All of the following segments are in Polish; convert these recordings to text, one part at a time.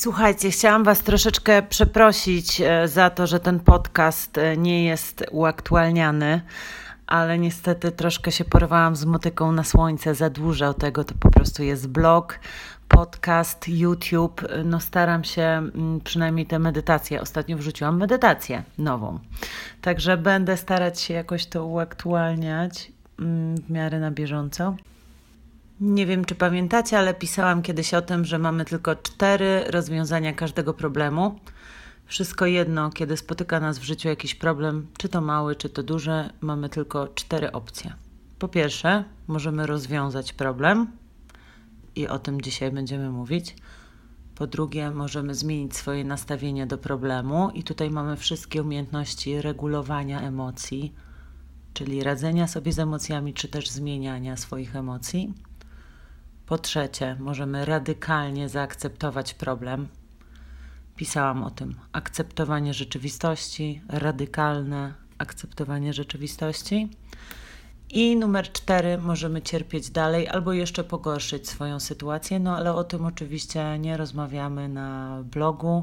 Słuchajcie, chciałam Was troszeczkę przeprosić e, za to, że ten podcast e, nie jest uaktualniany, ale niestety troszkę się porwałam z motyką na słońce. Za dużo tego to po prostu jest blog, podcast, YouTube. No staram się mm, przynajmniej te medytacje. Ostatnio wrzuciłam medytację nową. Także będę starać się jakoś to uaktualniać mm, w miarę na bieżąco. Nie wiem, czy pamiętacie, ale pisałam kiedyś o tym, że mamy tylko cztery rozwiązania każdego problemu. Wszystko jedno, kiedy spotyka nas w życiu jakiś problem, czy to mały, czy to duży, mamy tylko cztery opcje. Po pierwsze, możemy rozwiązać problem i o tym dzisiaj będziemy mówić. Po drugie, możemy zmienić swoje nastawienie do problemu, i tutaj mamy wszystkie umiejętności regulowania emocji, czyli radzenia sobie z emocjami, czy też zmieniania swoich emocji. Po trzecie, możemy radykalnie zaakceptować problem. Pisałam o tym. Akceptowanie rzeczywistości, radykalne akceptowanie rzeczywistości. I numer cztery, możemy cierpieć dalej albo jeszcze pogorszyć swoją sytuację, no ale o tym oczywiście nie rozmawiamy na blogu.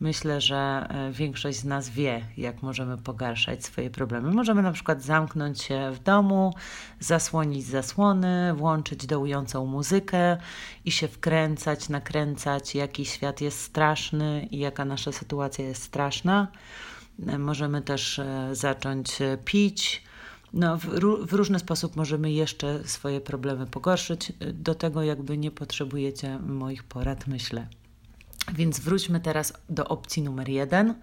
Myślę, że e, większość z nas wie, jak możemy pogarszać swoje problemy. Możemy na przykład zamknąć się w domu, zasłonić zasłony, włączyć dołującą muzykę i się wkręcać, nakręcać, jaki świat jest straszny i jaka nasza sytuacja jest straszna. E, możemy też e, zacząć pić. No, w, w różny sposób możemy jeszcze swoje problemy pogorszyć. Do tego, jakby nie potrzebujecie moich porad, myślę. Więc wróćmy teraz do opcji numer jeden,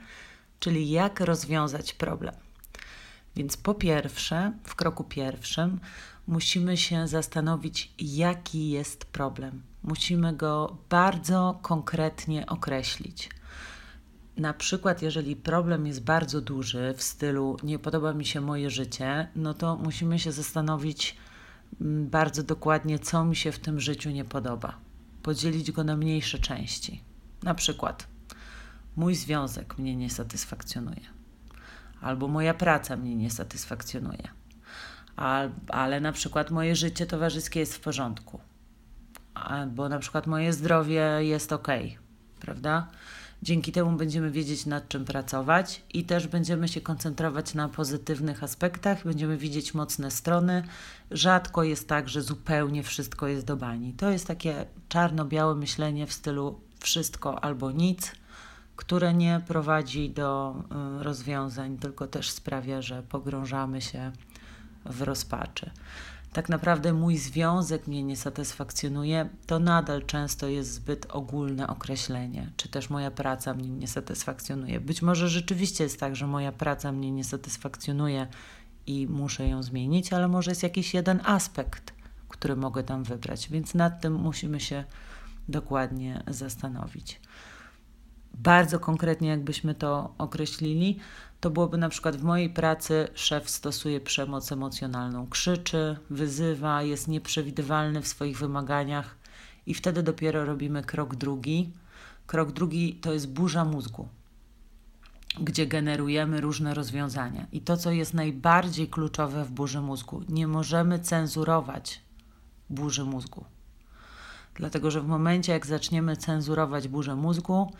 czyli jak rozwiązać problem. Więc po pierwsze, w kroku pierwszym, musimy się zastanowić, jaki jest problem. Musimy go bardzo konkretnie określić. Na przykład, jeżeli problem jest bardzo duży, w stylu nie podoba mi się moje życie, no to musimy się zastanowić mm, bardzo dokładnie, co mi się w tym życiu nie podoba. Podzielić go na mniejsze części. Na przykład, mój związek mnie nie satysfakcjonuje, albo moja praca mnie nie satysfakcjonuje, ale na przykład moje życie towarzyskie jest w porządku, albo na przykład moje zdrowie jest ok, prawda? Dzięki temu będziemy wiedzieć, nad czym pracować i też będziemy się koncentrować na pozytywnych aspektach, będziemy widzieć mocne strony. Rzadko jest tak, że zupełnie wszystko jest do bani. To jest takie czarno-białe myślenie w stylu wszystko albo nic, które nie prowadzi do y, rozwiązań, tylko też sprawia, że pogrążamy się w rozpaczy. Tak naprawdę mój związek mnie nie satysfakcjonuje, to nadal często jest zbyt ogólne określenie, czy też moja praca mnie nie satysfakcjonuje. Być może rzeczywiście jest tak, że moja praca mnie nie satysfakcjonuje i muszę ją zmienić, ale może jest jakiś jeden aspekt, który mogę tam wybrać, więc nad tym musimy się dokładnie zastanowić. Bardzo konkretnie, jakbyśmy to określili, to byłoby na przykład w mojej pracy szef stosuje przemoc emocjonalną, krzyczy, wyzywa, jest nieprzewidywalny w swoich wymaganiach, i wtedy dopiero robimy krok drugi. Krok drugi to jest burza mózgu, gdzie generujemy różne rozwiązania. I to, co jest najbardziej kluczowe w burzy mózgu, nie możemy cenzurować burzy mózgu. Dlatego, że w momencie, jak zaczniemy cenzurować burzę mózgu,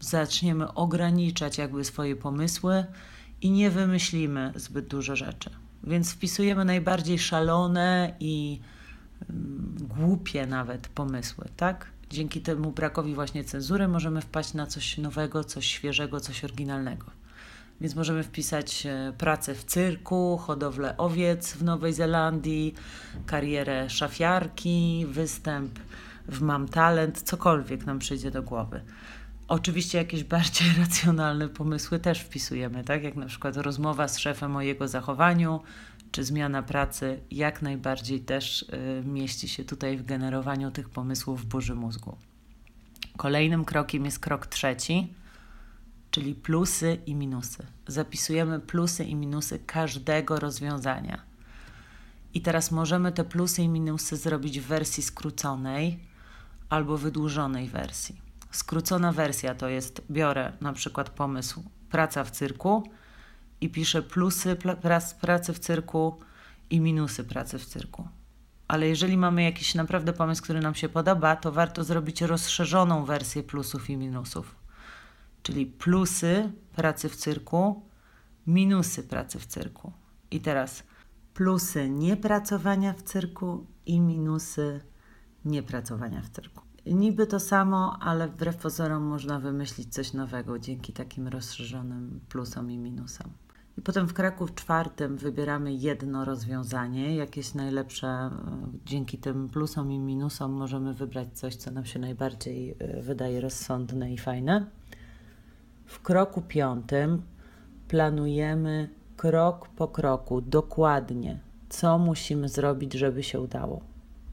zaczniemy ograniczać jakby swoje pomysły i nie wymyślimy zbyt dużo rzeczy. Więc wpisujemy najbardziej szalone i mm, głupie nawet pomysły, tak? Dzięki temu brakowi właśnie cenzury możemy wpaść na coś nowego, coś świeżego, coś oryginalnego. Więc możemy wpisać e, pracę w cyrku, hodowlę owiec w Nowej Zelandii, karierę szafiarki, występ w Mam Talent, cokolwiek nam przyjdzie do głowy. Oczywiście jakieś bardziej racjonalne pomysły też wpisujemy, tak? Jak na przykład rozmowa z szefem o jego zachowaniu, czy zmiana pracy, jak najbardziej też y, mieści się tutaj w generowaniu tych pomysłów w burzy mózgu. Kolejnym krokiem jest krok trzeci, czyli plusy i minusy. Zapisujemy plusy i minusy każdego rozwiązania. I teraz możemy te plusy i minusy zrobić w wersji skróconej, albo wydłużonej wersji. Skrócona wersja to jest, biorę na przykład pomysł praca w cyrku i piszę plusy pracy w cyrku i minusy pracy w cyrku. Ale jeżeli mamy jakiś naprawdę pomysł, który nam się podoba, to warto zrobić rozszerzoną wersję plusów i minusów. Czyli plusy pracy w cyrku, minusy pracy w cyrku. I teraz plusy niepracowania w cyrku i minusy niepracowania w cyrku. Niby to samo, ale wbrew pozorom można wymyślić coś nowego dzięki takim rozszerzonym plusom i minusom. I potem w kroku czwartym wybieramy jedno rozwiązanie, jakieś najlepsze. e, Dzięki tym plusom i minusom możemy wybrać coś, co nam się najbardziej e, wydaje rozsądne i fajne. W kroku piątym planujemy krok po kroku, dokładnie, co musimy zrobić, żeby się udało.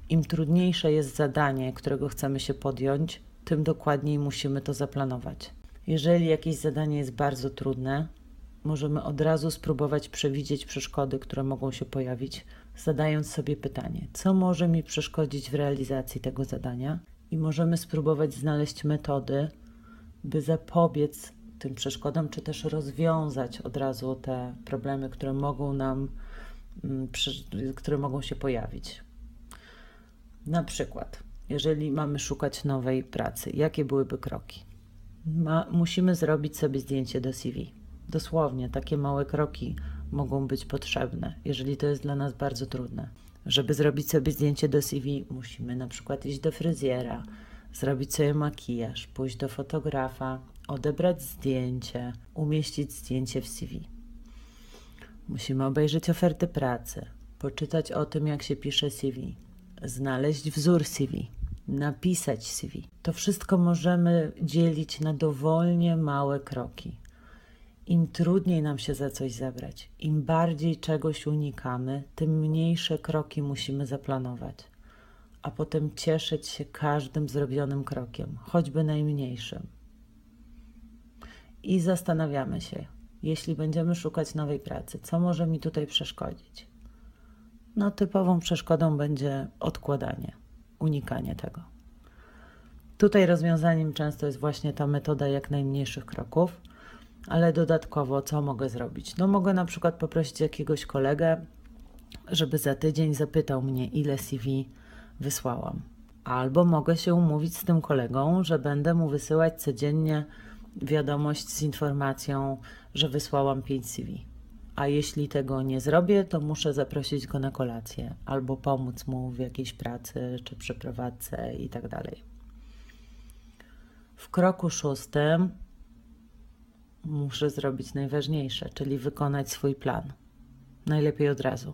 Im trudniejsze jest zadanie, którego chcemy się podjąć, tym dokładniej musimy to zaplanować. Jeżeli jakieś zadanie jest bardzo trudne, możemy od razu spróbować przewidzieć przeszkody, które mogą się pojawić, zadając sobie pytanie, co może mi przeszkodzić w realizacji tego zadania, i możemy spróbować znaleźć metody, by zapobiec tym przeszkodom, czy też rozwiązać od razu te problemy, które mogą nam, mm, które mogą się pojawić. Na przykład, jeżeli mamy szukać nowej pracy, jakie byłyby kroki? Ma, musimy zrobić sobie zdjęcie do CV. Dosłownie, takie małe kroki mogą być potrzebne, jeżeli to jest dla nas bardzo trudne. Żeby zrobić sobie zdjęcie do CV, musimy na przykład iść do fryzjera, zrobić sobie makijaż, pójść do fotografa, odebrać zdjęcie, umieścić zdjęcie w CV. Musimy obejrzeć oferty pracy, poczytać o tym, jak się pisze CV, znaleźć wzór CV, napisać CV. To wszystko możemy dzielić na dowolnie małe kroki. Im trudniej nam się za coś zabrać, im bardziej czegoś unikamy, tym mniejsze kroki musimy zaplanować, a potem cieszyć się każdym zrobionym krokiem, choćby najmniejszym. I zastanawiamy się, jeśli będziemy szukać nowej pracy, co może mi tutaj przeszkodzić? No, typową przeszkodą będzie odkładanie, unikanie tego. Tutaj rozwiązaniem często jest właśnie ta metoda jak najmniejszych kroków, ale dodatkowo co mogę zrobić? No, mogę na przykład poprosić jakiegoś kolegę, żeby za tydzień zapytał mnie, ile CV wysłałam. Albo mogę się umówić z tym kolegą, że będę mu wysyłać codziennie wiadomość z informacją, że wysłałam 5 CV. A jeśli tego nie zrobię, to muszę zaprosić go na kolację albo pomóc mu w jakiejś pracy czy przeprowadzce i tak. W kroku szóstym muszę zrobić najważniejsze, czyli wykonać swój plan. Najlepiej od razu.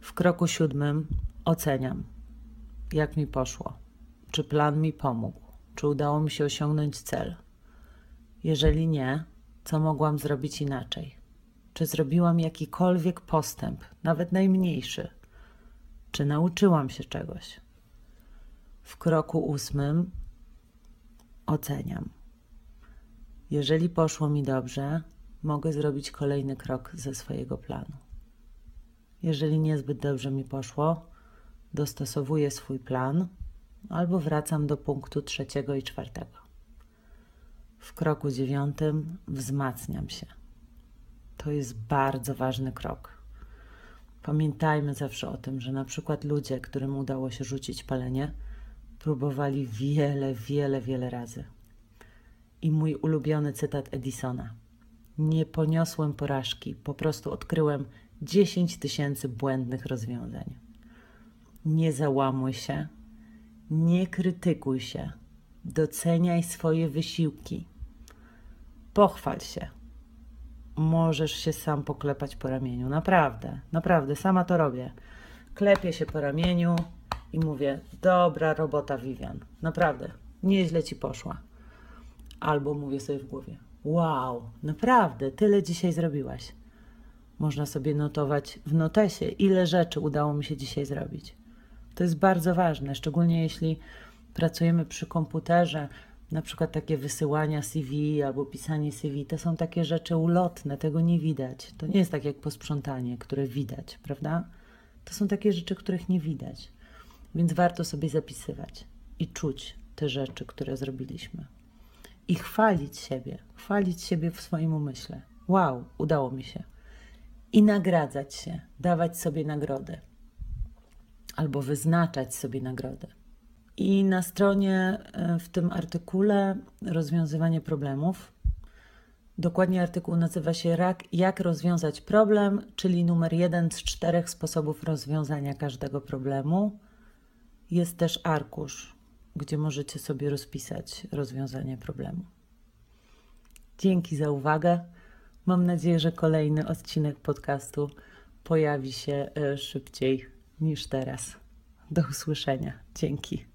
W kroku siódmym oceniam, jak mi poszło, czy plan mi pomógł, czy udało mi się osiągnąć cel. Jeżeli nie, co mogłam zrobić inaczej? Czy zrobiłam jakikolwiek postęp, nawet najmniejszy? Czy nauczyłam się czegoś? W kroku ósmym oceniam. Jeżeli poszło mi dobrze, mogę zrobić kolejny krok ze swojego planu. Jeżeli niezbyt dobrze mi poszło, dostosowuję swój plan albo wracam do punktu trzeciego i czwartego. W kroku dziewiątym wzmacniam się. To jest bardzo ważny krok. Pamiętajmy zawsze o tym, że na przykład ludzie, którym udało się rzucić palenie, próbowali wiele, wiele, wiele razy. I mój ulubiony cytat Edisona. Nie poniosłem porażki, po prostu odkryłem 10 tysięcy błędnych rozwiązań. Nie załamuj się, nie krytykuj się, doceniaj swoje wysiłki. Pochwal się. Możesz się sam poklepać po ramieniu. Naprawdę, naprawdę, sama to robię. Klepię się po ramieniu i mówię: Dobra robota, Vivian. Naprawdę, nieźle ci poszła. Albo mówię sobie w głowie: Wow, naprawdę, tyle dzisiaj zrobiłaś. Można sobie notować w notesie, ile rzeczy udało mi się dzisiaj zrobić. To jest bardzo ważne, szczególnie jeśli pracujemy przy komputerze, na przykład takie wysyłania CV albo pisanie CV, to są takie rzeczy ulotne, tego nie widać. To nie jest tak jak posprzątanie, które widać, prawda? To są takie rzeczy, których nie widać. Więc warto sobie zapisywać i czuć te rzeczy, które zrobiliśmy. I chwalić siebie, chwalić siebie w swoim umyśle. Wow, udało mi się. I nagradzać się, dawać sobie nagrodę. albo wyznaczać sobie nagrodę. I na stronie e, w tym artykule rozwiązywanie problemów. Dokładnie artykuł nazywa się Jak rozwiązać problem, czyli numer jeden z czterech sposobów rozwiązania każdego problemu. Jest też arkusz, gdzie możecie sobie rozpisać rozwiązanie problemu. Dzięki za uwagę. Mam nadzieję, że kolejny odcinek podcastu pojawi się e, szybciej niż teraz. Do usłyszenia. Dzięki.